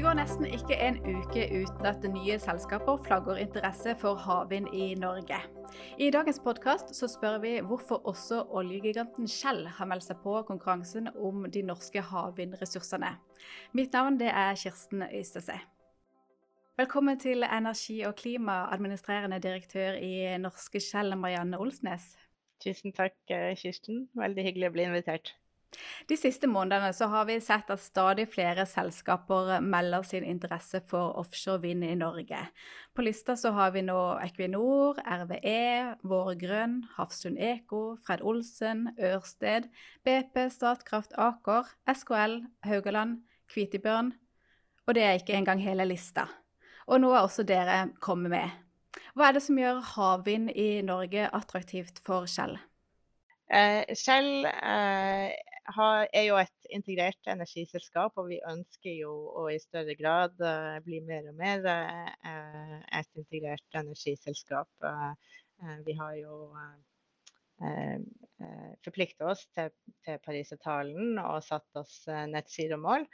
Det går nesten ikke en uke uten at nye selskaper flagger interesse for havvind i Norge. I dagens podkast spør vi hvorfor også oljegiganten Shell har meldt seg på konkurransen om de norske havvindressursene. Mitt navn er Kirsten Øystese. Velkommen til energi- og klima, administrerende direktør i Norske Shell, Marianne Olsnes. Tusen takk, Kirsten. Veldig hyggelig å bli invitert. De siste månedene så har vi sett at stadig flere selskaper melder sin interesse for offshore vind i Norge. På lista så har vi nå Equinor, RVE, Våre Grønn, Hafsund Eko, Fred Olsen, Ørsted, BP, Statkraft Aker, SKL, Haugaland, Kvitebjørn. Og det er ikke engang hele lista. Og nå er også dere kommet med. Hva er det som gjør havvind i Norge attraktivt for Shell? Eh, Shell eh, er jo et integrert energiselskap, og vi ønsker jo å i større grad uh, bli mer og mer uh, et integrert energiselskap. Uh, vi har jo forplikta oss til, til Parisavtalen og satt oss net zero-mål.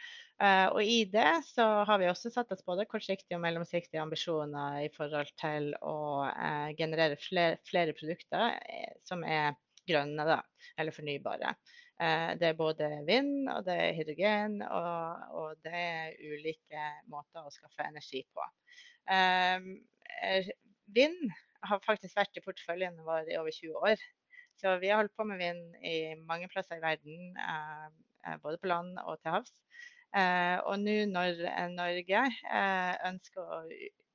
og i det så har vi også satt oss både kortsiktige og mellomsiktige ambisjoner i forhold til å generere flere produkter som er grønne, da, eller fornybare. Eh, det er både vind, og det er hydrogen, og, og, det er ulike måter å skaffe energi på. Um, vind har faktisk vært i porteføljen vår i over 20 år. Så vi har holdt på med vind i mange plasser i verden, uh, både på land og til havs. Og nå når Norge ønsker å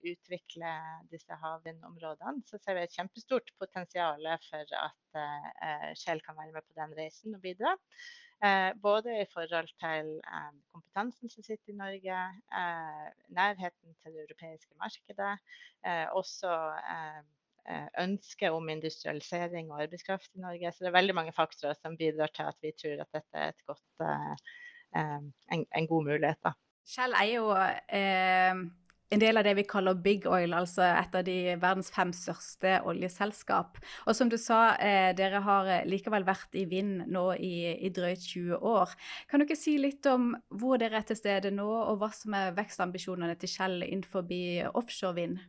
utvikle disse havvindområdene, så ser vi et kjempestort potensial for at uh, Shell kan være med på den reisen og bidra. Uh, både i forhold til um, kompetansen som sitter i Norge, nærheten til det europeiske markedet, også ønske om industrialisering og arbeidskraft i Norge. Så det er veldig mange faktorer som bidrar til at vi tror at dette er godt, en, en, god mulighet. Da. Shell er jo eh en del av det vi kaller big oil, altså et av de verdens fem største oljeselskap. Og som du sa, eh, dere har likevel vært i vind nå i, i, drøyt 20 år. Kan du ikke si litt om hvor dere er til stede nå, og hva som er vekstambisjonene til Shell innenfor offshore vind?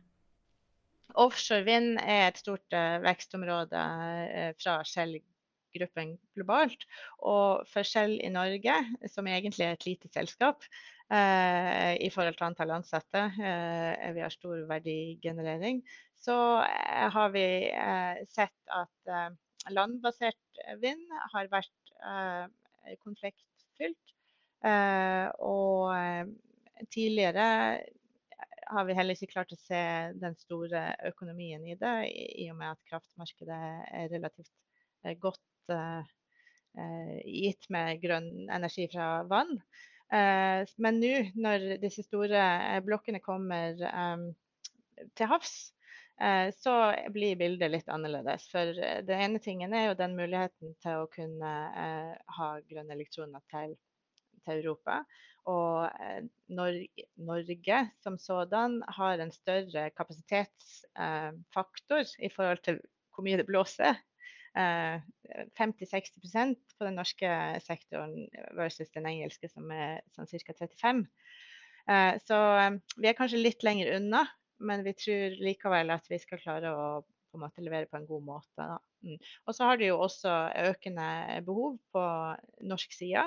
Offshore vind er et stort uh, vekstområde uh, fra Shell-gruppen globalt. Og for Shell i Norge, som egentlig er et lite selskap, Eh, i forhold til antall ansatte. Eh, vi har stor verdigenerering. Så eh, har vi sett at landbasert vind har vært konfliktfylt. Og tidligere har vi heller ikke klart å se den store økonomien i det, i og med at kraftmarkedet er relativt godt gitt med grønn energi fra vann. Eh, men nå når disse store eh, blokkene kommer eh, til havs, så blir bildet litt annerledes. For det ene tingen er jo den muligheten til å kunne ha grønne elektroner til, til Europa. Og Norge som sådan har en større kapasitetsfaktor i forhold til hvor mye det blåser 50-60 på den norske sektoren versus den engelske, som er sånn ca. 35 eh, Så eh, vi er kanskje litt lenger unna, men vi tror likevel at vi skal klare å på en måte levere på en god måte. Mm. Og så har det jo også økende behov på norsk side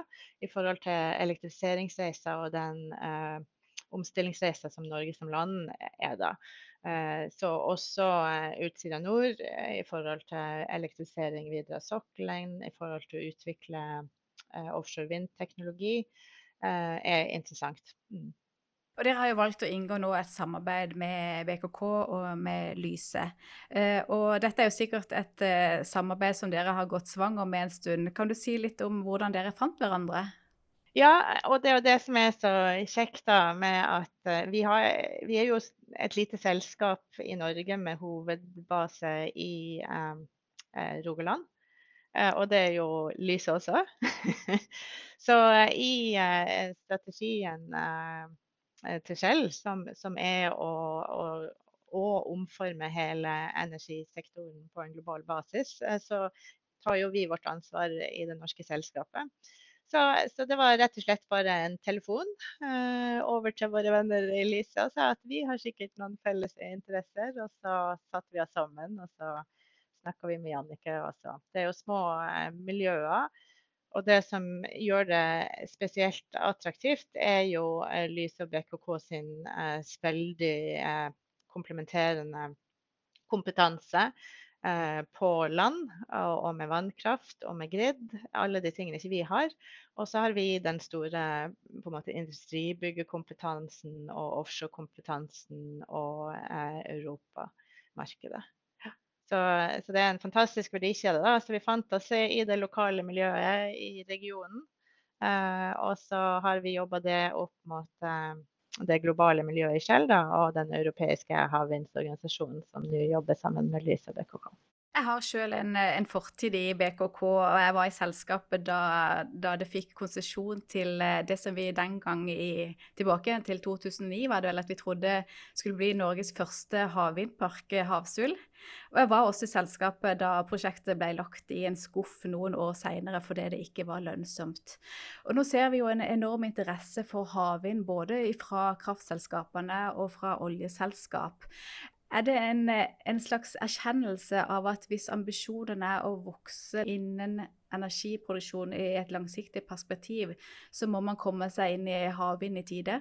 i forhold til elektrifiseringsreiser og den eh, omstillingsreisa som Norge som land er da. Eh, så også eh, Utsira nord eh, i forhold til elektrifisering videre av sokkelen, i forhold til å utvikle offshore vindteknologi, er interessant. Mm. Og Dere har jo valgt å inngå nå et samarbeid med BKK og med Lyse. og Dette er jo sikkert et samarbeid som dere har gått svanger med en stund. Kan du si litt om hvordan dere fant hverandre? Ja, og det er det som er så kjekt da, med at uh, vi, har, vi, er jo et lite selskap i Norge med hovedbase i um, uh, Rogaland. Eh, og det er jo lyset også. så i strategien til Shell, som, som er å, å, å, omforme hele energisektoren på en global basis, så tar jo vi vårt ansvar i det norske selskapet. Så, så, det var rett og slett bare en telefon eh, over til våre venner i Lise og sa at vi har sikkert noen felles interesser. Og så satte vi oss sammen, og så snakka vi med Jannike. Også. Det er jo små eh, miljøer. Og det som gjør det spesielt attraktivt, er jo eh, Lyse og BKK sin eh, veldig eh, komplementerende kompetanse på land og, med vannkraft og med grid. Alle de tingene ikke vi har. Og så har vi den store på en måte, industribyggekompetansen og offshorekompetansen og eh, europamarkedet. Så, så, det er en fantastisk verdikjede. Da. Så vi fant oss i det lokale miljøet i regionen. Eh, og så har vi jobba det opp mot eh, det globale miljøet i Shell da, og den europeiske havvindsorganisasjonen som nå jobber sammen med Lyse BKK. Jeg har selv en, en, fortid i BKK, og jeg var i selskapet da, da det fikk konsesjon til eh, det som vi den gang i, tilbake til 2009 var det vel at vi trodde skulle bli Norges første havvindpark, Havsul. Og jeg var også i selskapet da prosjektet ble lagt i en skuff noen år seinere fordi det ikke var lønnsomt. Og nå ser vi jo en enorm interesse for havvind både fra kraftselskapene og fra oljeselskap. Er det en, en, slags erkjennelse av at hvis ambisjonen er å vokse innen energiproduksjon i et langsiktig perspektiv, så må man komme seg inn i havvind i tide?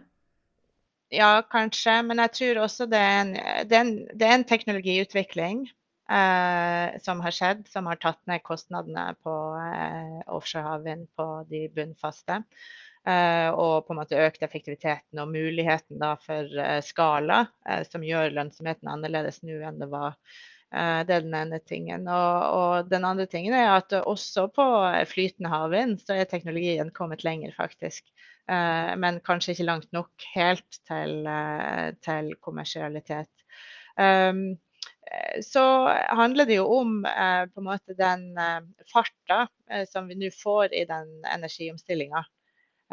Ja, kanskje. Men jeg tror også det er en, det er en, det er en teknologiutvikling eh, som har skjedd, som har tatt ned kostnadene på eh, offshore havvind på de bunnfaste. Eh, og på en måte økt effektiviteten og muligheten for eh, skala, eh, som gjør lønnsomheten annerledes nå enn det var. Det er den ene tingen. Og, og, den andre tingen er at også på flytende havvind så er teknologien kommet lenger, faktisk. Men kanskje ikke langt nok helt til, til kommersialitet. Um, så handler det jo om på en måte den farta som vi nå får i den energiomstillinga.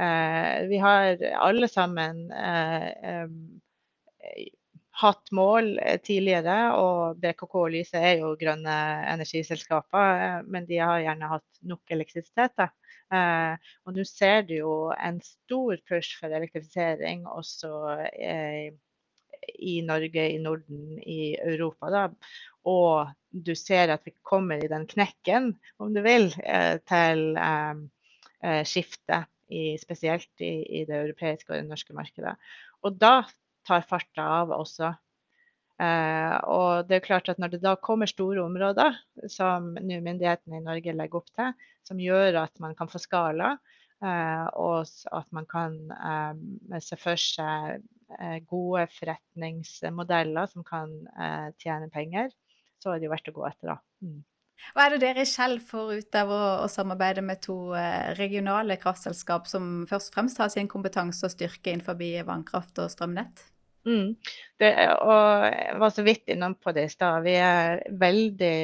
Eh, vi har alle sammen eh, hatt mål eh, tidligere, og BKK og Lyse er jo grønne energiselskaper, men de har gjerne hatt nok elektrisitet. Uh, og nå ser du jo en stor push for elektrifisering også uh, i Norge, i Norden, i Europa. Da. Og du ser at vi kommer i den knekken, om du vil, uh, til skiftet i, spesielt i, i, det europeiske og det norske markedet. Og da tar farta av også. Eh, og det er klart at Når det da kommer store områder, som nå myndighetene i Norge legger opp til, som gjør at man kan få skala, eh, og at man kan eh, se for seg eh, gode forretningsmodeller som kan eh, tjene penger, så er det jo verdt å gå etter. da. Mm. Hva er det dere i får ut av å, å, samarbeide med to eh, regionale kraftselskap som først og fremst har sin kompetanse og styrke innenfor vannkraft og strømnett? Mm. Det, og jeg var så vidt innom på det i stad. Vi er veldig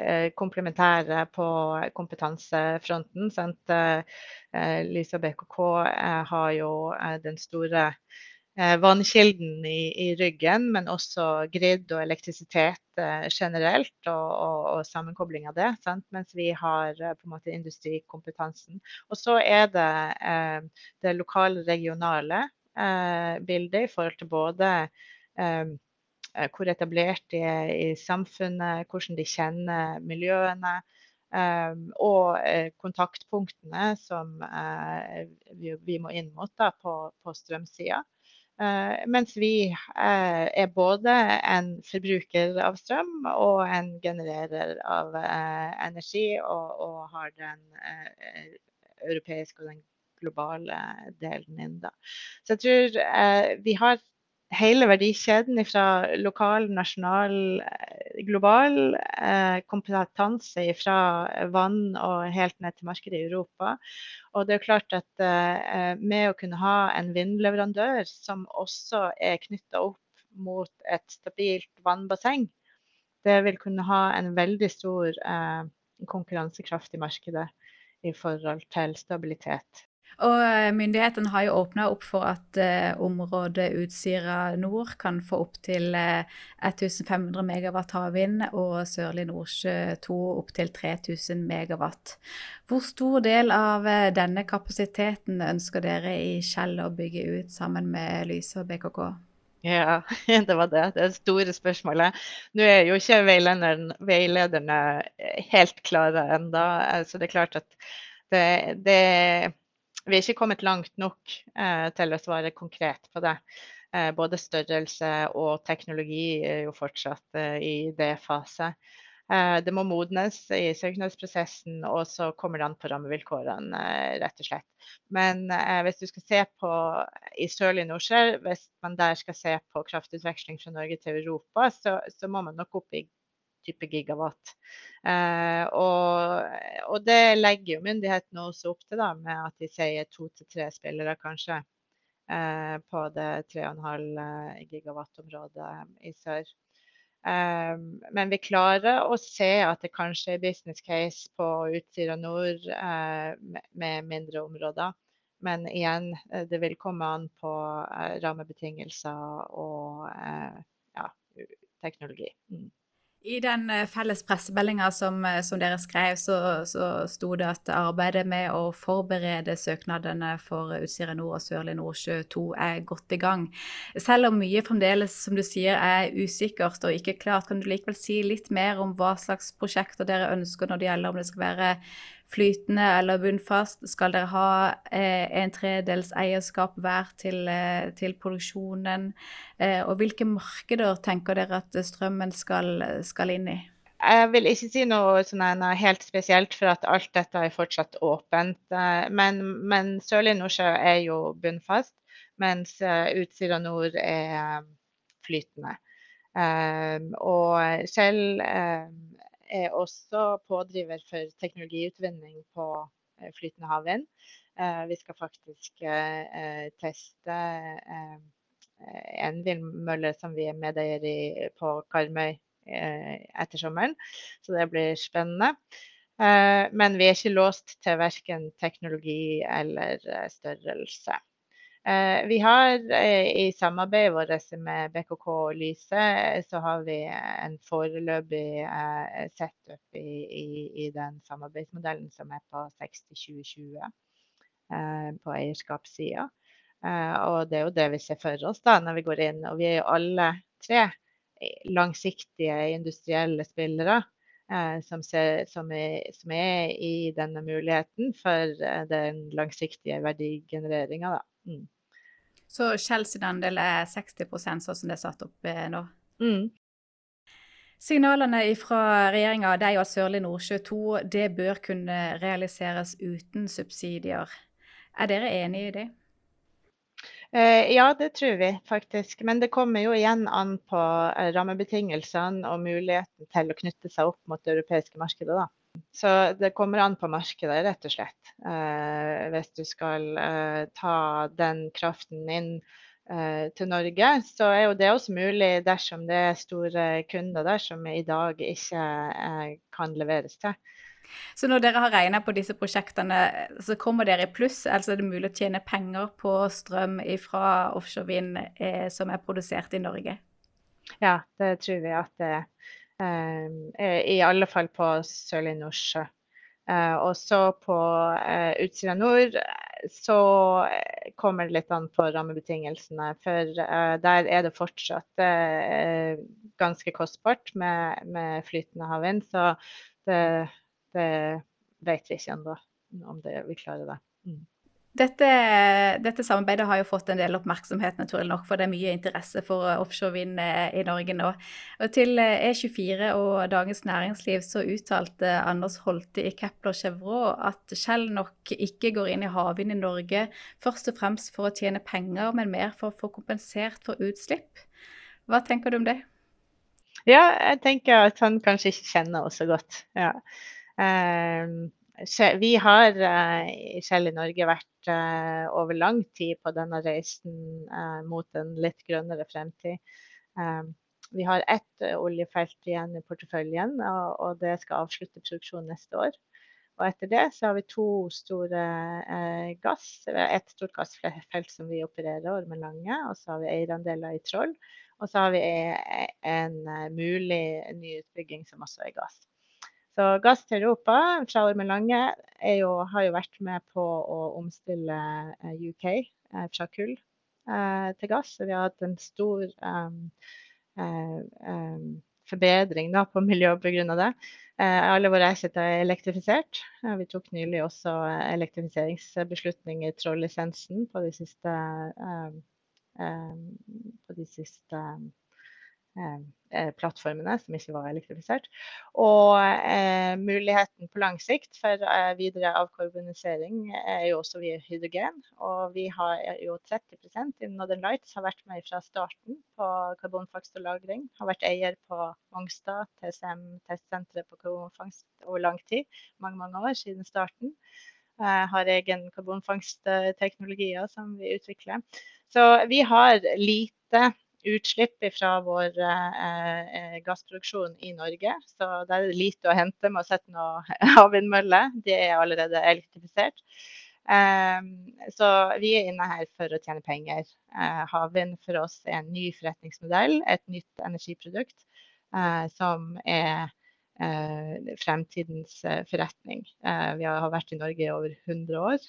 eh, komplementære på kompetansefronten. Sant? Eh, Lysa BKK eh, har jo eh, den store eh, vannkilden i, i, ryggen, men også grid og elektrisitet eh, generelt, og, og, og, sammenkobling av det. Sant? Mens vi har eh, på en måte industrikompetansen. Og så er det eh, det lokale, regionale eh, bildet i forhold til både eh, hvor etablert de er i samfunnet, hvordan de kjenner miljøene. Og kontaktpunktene som vi, må inn mot da, på, på strømsida. Uh, mens vi uh, er både en forbruker av strøm og en genererer av uh, energi, og, og, har den europeiske og den globale delen inn. Da. Så jeg tror vi har hele verdikjeden fra lokal, nasjonal, global kompetanse fra vann og helt ned til markedet i Europa. Og det er klart at eh, med å kunne ha en vindleverandør som også er knytta opp mot et stabilt vannbasseng, det vil kunne ha en veldig stor eh, konkurransekraft i markedet i forhold til stabilitet. Og eh, myndighetene har jo åpna opp for at eh, området Utsira nord kan få opptil eh, 1500 megawatt havvind, og Sørlig Nordsjø 2 opptil 3000 megawatt. Hvor stor del av eh, denne kapasiteten ønsker dere i Kjell å bygge ut sammen med Lyse og BKK? Ja, det var det. Det store spørsmålet. Nå er jo ikke veilederne, helt klare ennå, så det er klart at det, det vi er ikke kommet langt nok eh, til å svare konkret på det. Eh, både størrelse og teknologi er jo fortsatt eh, i det-fase. Eh, det må modnes i søknadsprosessen, og så kommer det an på rammevilkårene, eh, rett og slett. Men eh, hvis du skal se på i sørlig Nordsjø, hvis man der skal se på kraftutveksling fra Norge til Europa, så, så må man nok opp i type gigawatt. Eh, og, og, det legger jo myndighetene også opp til, da, med at de sier to til tre spillere, kanskje, eh, på det 3,5 eh, gigawatt-området i sør. Eh, men vi klarer å se at det kanskje er business case på Utsira nord eh, med, mindre områder. Men igjen, eh, det vil komme an på rammebetingelser og ja, teknologi. Mm. I den eh, felles pressemeldinga som, eh, som, dere skrev, så, så sto det at arbeidet med å forberede søknadene for Utsira nord og Sørlige Nordsjø 2 er godt i gang. Selv om mye fremdeles, som du sier, er usikkert og ikke klart, kan du likevel si litt mer om hva slags prosjekter dere ønsker når det gjelder om det skal være flytende eller bunnfast? Skal dere ha eh, en tredels eierskap hver til, eh, til produksjonen? Eh, og hvilke markeder tenker dere at strømmen skal, skal inn i? Jeg vil ikke si noe sånn helt spesielt, for at alt dette er fortsatt åpent. Eh, men, men Sørlige Nordsjø er jo bunnfast, mens eh, Utsira nord er eh, flytende. Og um, er også pådriver for teknologiutvinning på eh, flytende havvind. Eh, vi skal faktisk eh, teste en vindmølle som vi er medeier i på Karmøy etter sommeren, så det blir spennende. Men vi er ikke låst til verken teknologi eller størrelse. Eh, vi har eh, i samarbeidet vårt med BKK og Lyse, eh, så har vi en foreløpig setup i, i, i den samarbeidsmodellen som er på 60-2020 på eierskapssida. Og det er jo det vi ser for oss da når vi går inn. Og vi er jo alle tre langsiktige industrielle spillere. Som, ser, som, er, som, er, i denne muligheten for den langsiktige verdigenereringa. Mm. Så Chelsea-andel er 60% sånn som det er satt opp eh, nå? Mm. Signalene fra regjeringa de og Sørlig Nordsjø 2 det bør kunne realiseres uten subsidier. Er dere enig i det? Eh, ja, det tror vi faktisk. Men det kommer jo igjen an på eh, rammebetingelsene og muligheten til å knytte seg opp mot det europeiske markedet. da. Så det kommer an på markedet, rett og slett. Eh, hvis du skal eh, ta den kraften inn eh, til Norge, så er jo det også mulig dersom det er store kunder der som i dag ikke eh, kan leveres til. Så når dere har regna på disse prosjektene, så kommer dere i pluss? Altså er det mulig å tjene penger på strøm fra offshore vind eh, som er produsert i Norge? Ja, det tror vi at det er. Eh, I alle fall på Sørlige Nordsjø. Eh, og så på eh, Utsira nord så kommer det litt an på rammebetingelsene. For der er det fortsatt ganske kostbart med, med flytende havvind. Så det, det, vet vi ikke ennå om det, vi klarer det. Mm. Dette, dette, samarbeidet har jo fått en del oppmerksomhet, naturlig nok, for det er mye interesse for eh, offshore vind eh, i Norge nå. Og til E24 eh, e og Dagens Næringsliv så uttalte Anders Holte i Kepler Chevrolet at Shell nok ikke går inn i havvind i Norge først og fremst for å tjene penger, men mer for å få kompensert for utslipp. Hva tenker du om det? Ja, jeg tenker at han kanskje ikke kjenner oss så godt. Ja. Um vi har i Shell i Norge vært uh, over lang tid på denne reisen uh, mot en litt grønnere fremtid. vi har ett oljefelt igjen i porteføljen, og, det skal avslutte produksjonen neste år. Og etter det så har vi to store eh, gass, et stort gassfelt som vi opererer, Ormen Lange, og så har vi eierandeler i Troll. Og så har vi en mulig ny utbygging som også er gass. Så gass til Europa fra Melange, Lange jo, har jo vært med på å omstille UK fra kull til gass. Vi har hatt en stor um, um, forbedring da, på miljøet pga. det. Eh, alle våre assets er elektrifisert. Vi tok nylig også elektrifiseringsbeslutning i trådlisensen på de siste, eh, eh, på de siste Eh, plattformene som ikke var elektrifisert. Og eh, muligheten på lang sikt for eh, videre avkarbonisering er jo også via hydrogen. Og vi har jo 30% i Northern Lights har vært med fra starten på karbonfangst og -lagring. Har vært eier på Mongstad, TCM, testsenteret på karbonfangst over lang tid. Mange, mange år siden starten. Eh, har egen karbonfangstteknologier som vi utvikler. Så vi har lite utslipp fra vår eh, eh, gassproduksjon i Norge. Så der er det lite å hente med å sette noe havvindmølle. Det er allerede elektrifisert. Um, så vi er inne her for å tjene penger. Uh, havvind for oss er en ny forretningsmodell, et nytt energiprodukt som er Eh, fremtidens eh, forretning. Eh, vi har vært i Norge i over 100 år.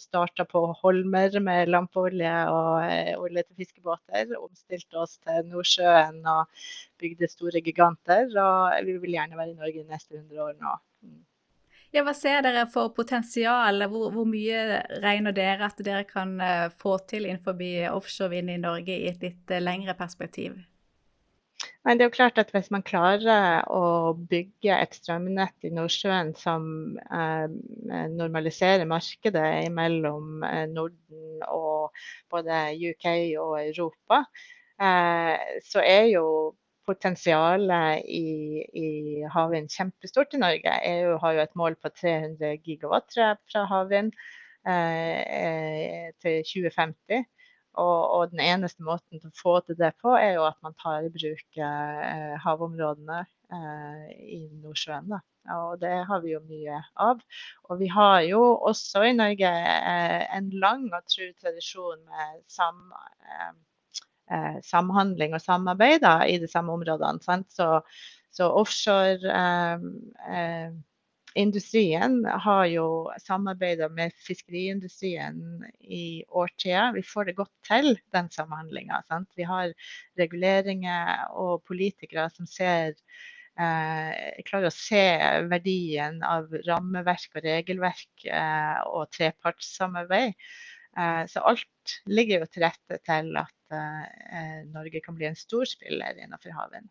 Starta på Holmer med lampeolje og olje til fiskebåter. Omstilte oss til Nordsjøen og bygde store giganter. Og vi vil gjerne være i Norge de neste 100 år nå. Mm. Ja, hva ser dere for potensial? Hvor, hvor, mye regner dere at dere kan få til innenfor offshore vind i Norge i et litt lengre perspektiv? Men det er jo klart at hvis man klarer å bygge et strømnett i Nordsjøen som eh, normaliserer markedet mellom eh, Norden og både UK og Europa, eh, så er jo potensialet i, i havvind kjempestort i Norge. EU har jo et mål på 300 gigawatt fra havvind eh, eh, til 2050. Og, og, den eneste måten til å få til det på, er jo at man tar i bruk eh, havområdene eh, i Nordsjøen. Da. Og det har vi jo mye av. Og vi har jo også i Norge eh, en lang og tru tradisjon med sam, eh, eh, samhandling og samarbeid da, i de samme områdene. Så, så, offshore eh, industrien har jo samarbeida med fiskeriindustrien i årtier. Vi får det godt til, den samhandlinga. Vi har reguleringer og politikere som ser Eh, klarer å se verdien av rammeverk og regelverk eh, og trepartssamarbeid. Eh, så alt ligger jo til rette til at eh, Norge kan bli en stor spiller innenfor havvind.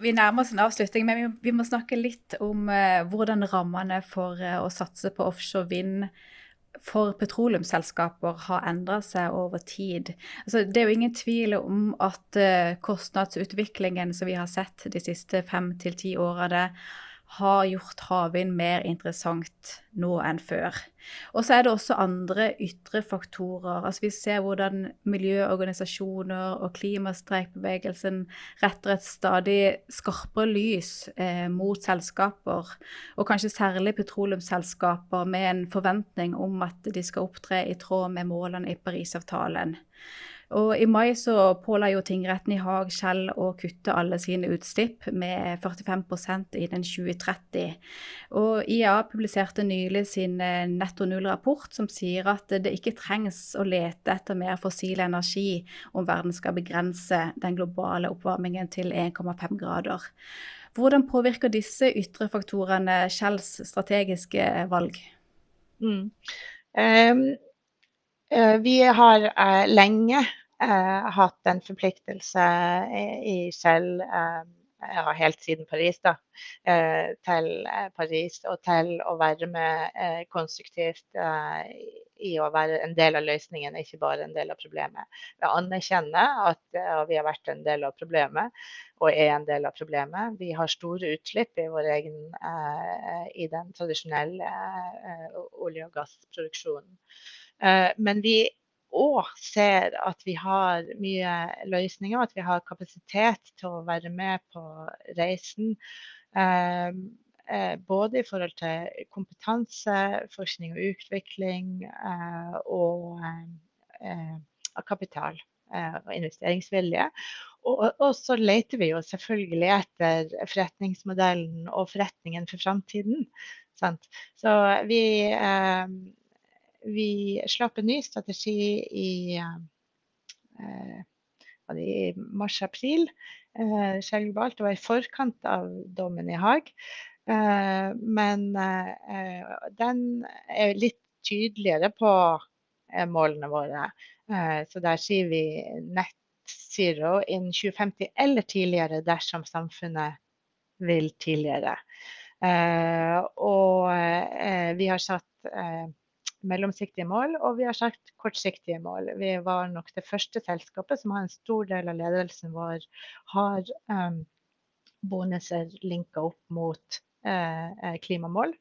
Vi nærmer oss en avslutning, men vi, vi må snakke litt om uh, hvordan rammene for uh, å satse på offshore vind for petroleumsselskaper har endra seg over tid. Altså, det er jo ingen tvil om at uh, kostnadsutviklingen som vi har sett de siste fem til ti årene, har gjort havvind mer interessant nå enn før. Og så er det også andre ytre faktorer. Altså Vi ser hvordan miljøorganisasjoner og klimastreikbevegelsen retter et stadig skarpere lys eh, mot selskaper, og kanskje særlig petroleumsselskaper, med en forventning om at de skal opptre i tråd med målene i Parisavtalen. Og I mai så påla jo tingretten i Haag Skjell å kutte alle sine utslipp med 45% innen 2030. Og IA publiserte nylig sin eh, netto null-rapport som sier at det ikke trengs å lete etter mer fossil energi om verden skal begrense den globale oppvarmingen til 1,5 grader. Hvordan påvirker disse ytre faktorene Kjells strategiske valg? Mm. Um, vi har uh, lenge eh, hatt en forpliktelse i selv eh, ja, helt siden Paris, da, eh, til eh, Paris og til å være med eh, konstruktivt eh, i å være en del av løsningen, ikke bare en del av problemet. Vi anerkjenner at vi har vært en del av problemet og er en del av problemet. Vi har store utslipp i vår egen i den tradisjonelle olje- og gassproduksjonen. Men vi og ser at vi har mye løsninger, at vi har kapasitet til å være med på reisen. Um, både i forhold til kompetanse, forskning og utvikling og kapital og investeringsvilje. Og, så leter vi jo selvfølgelig etter forretningsmodellen og forretningen for framtiden. Så vi, eh, vi slapp en ny strategi i, eh, mars-april. Eh. Det var i forkant av dommen i Haag. Eh, men eh, den er litt tydeligere på eh, målene våre. så der sier vi nett zero innen 2050 eller tidligere dersom samfunnet vil tidligere. Eh, og eh, vi har satt eh, mellomsiktige mål, og vi har sagt kortsiktige mål. Vi var nok det første selskapet som har en stor del av ledelsen vår har um, bonuser linka opp mot uh, klimamål.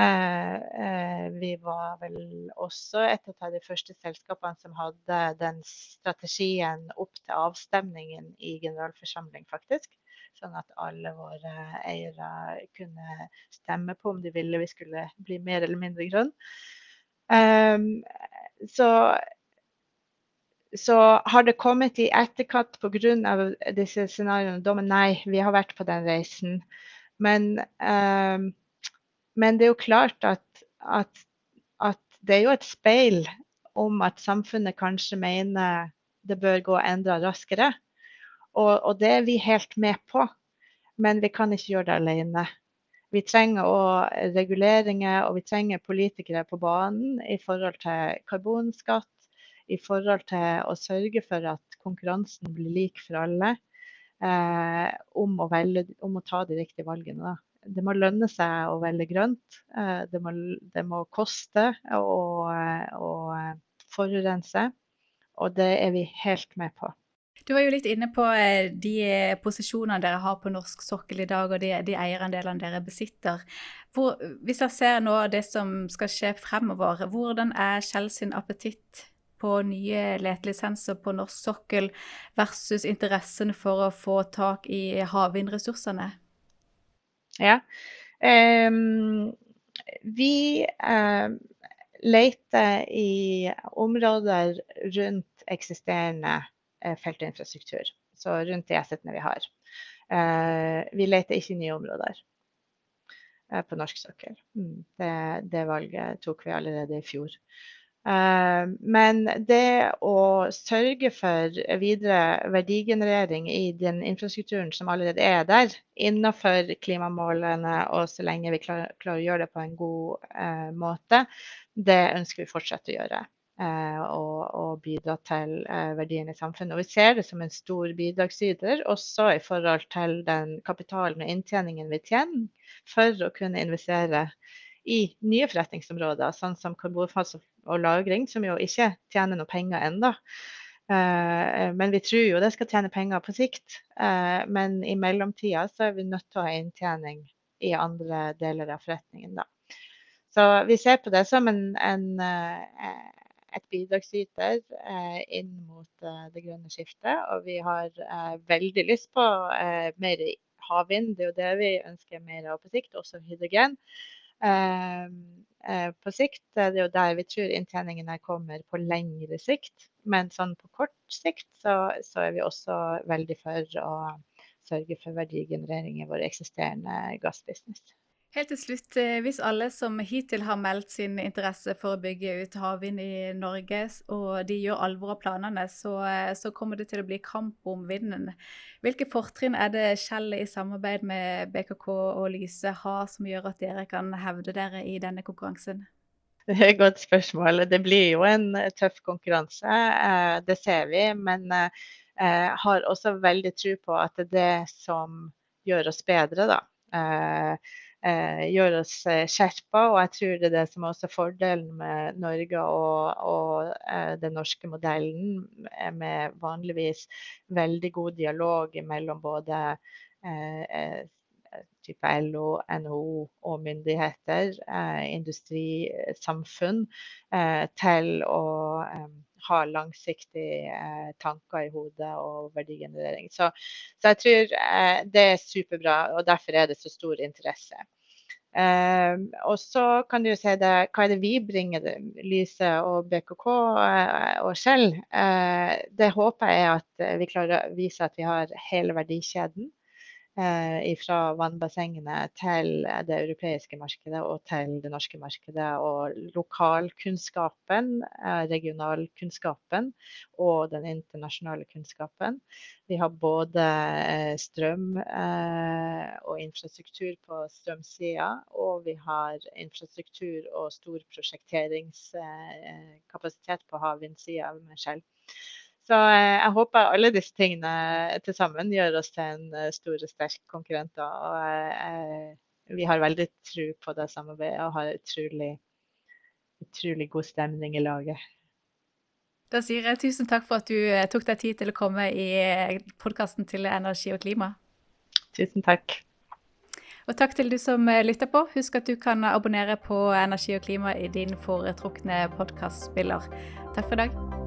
Eh, vi var vel også et av de første selskapene som hadde den strategien opp til avstemningen i generalforsamling, faktisk. Sånn at alle våre eiere kunne stemme på om de ville vi skulle bli mer eller mindre grønn. Um, så, så, har det kommet i etterkant pga. disse scenarioene dommen? Nei, vi har vært på den reisen. Men um, men det er jo klart at, at, at, det er jo et speil om at samfunnet kanskje mener det bør gå enda raskere. Og, og det er vi helt med på, men vi kan ikke gjøre det alene. Vi trenger òg reguleringer, og vi trenger politikere på banen i forhold til karbonskatt, i forhold til å sørge for at konkurransen blir lik for alle. Eh, om, å velge, om, å ta de riktige valgene. Da det må lønne seg å velge grønt. Eh, det må, det må koste å, å, forurense. Og det er vi helt med på. Du var jo litt inne på eh, de posisjonene dere har på norsk sokkel i dag, og de, de eierandelene dere besitter. Hvor, hvis jeg ser nå det som skal skje fremover, hvordan er Shell sin appetitt på nye letelisenser på norsk sokkel versus interessen for å få tak i havvindressursene? Ja. Um, vi um, leter i områder rundt eksisterende uh, feltinfrastruktur. Så rundt de assetene vi har. Uh, vi leter ikke nye områder på norsk sokkel. Mm, det, det valget tok vi allerede i fjor. Eh, men det å sørge for videre verdigenerering i den infrastrukturen som allerede er der, innenfor klimamålene og så lenge vi klarer, å gjøre det på en god eh, måte, det ønsker vi fortsatt å gjøre. Eh, og, og, bidra til verdiene i samfunnet. Og vi ser det som en stor bidragsyter, også i forhold til den kapitalen og inntjeningen vi tjener for å kunne investere i nye forretningsområder, sånn som karbonfangst og -lagring, som jo ikke tjener noe penger ennå. Uh, men vi tror jo det skal tjene penger på sikt. Men i mellomtida så er vi nødt til å ha inntjening i andre deler av forretningen. Da. Så vi ser på det som en, en, et bidragsyter inn mot det grønne skiftet. Og vi har veldig lyst på mer havvind, det er jo det vi ønsker mer av på sikt. Også hydrogen. Ehm, eh, på sikt er det jo der vi tror inntjeningene kommer på lengre sikt. Men sånn på kort sikt så, så er vi også veldig for å sørge for verdigenerering i vår eksisterende gassbusiness. Helt til slutt, eh, hvis alle som hittil har meldt sin interesse for å bygge ut havvind i Norge, og de gjør alvor av planene, så, eh, så, kommer det til å bli kamp om vinden. Hvilke fortrinn er det Kjell i samarbeid med BKK og Lyse har som gjør at dere kan hevde dere i denne konkurransen? Det er et godt spørsmål. Det blir jo en tøff konkurranse, eh, det ser vi. Men jeg har også veldig tro på at det er det som gjør oss bedre, da eh, gjør oss eh, skjerpa. Og jeg tror det er det som er også fordelen med Norge og, og eh, den norske modellen, med vanligvis veldig god dialog mellom både eh, eh type LO, NHO og myndigheter, eh, industrisamfunn, eh, til å ha langsiktige eh, tanker i hodet og verdigenerering. Så, så jeg tror eh, det er superbra, og derfor er det så stor interesse. Eh, og så kan du si det, hva er det vi bringer, Lyse og BKK eh, og Skjell? Eh, det håper jeg at vi klarer å vise at vi har hele verdikjeden. Eh, fra vannbassengene til det europeiske markedet og til det norske markedet. Og lokalkunnskapen, eh, regionalkunnskapen og den internasjonale kunnskapen. Vi har både eh, strøm og infrastruktur på strømsida, og vi har infrastruktur og stor prosjekteringskapasitet på havvindsida med Shell. Så eh, jeg håper alle disse tingene til sammen gjør oss til en eh, stor og sterk konkurrent. Og jeg, vi har veldig tro på det samarbeidet og har utrolig, utrolig god stemning i laget. Da sier jeg tusen takk for at du tok deg tid til å komme i podkasten til Energi og klima. Tusen takk. Og takk til du som lytter på. Husk at du kan abonnere på Energi og klima i din foretrukne podkastspiller. Takk for i dag.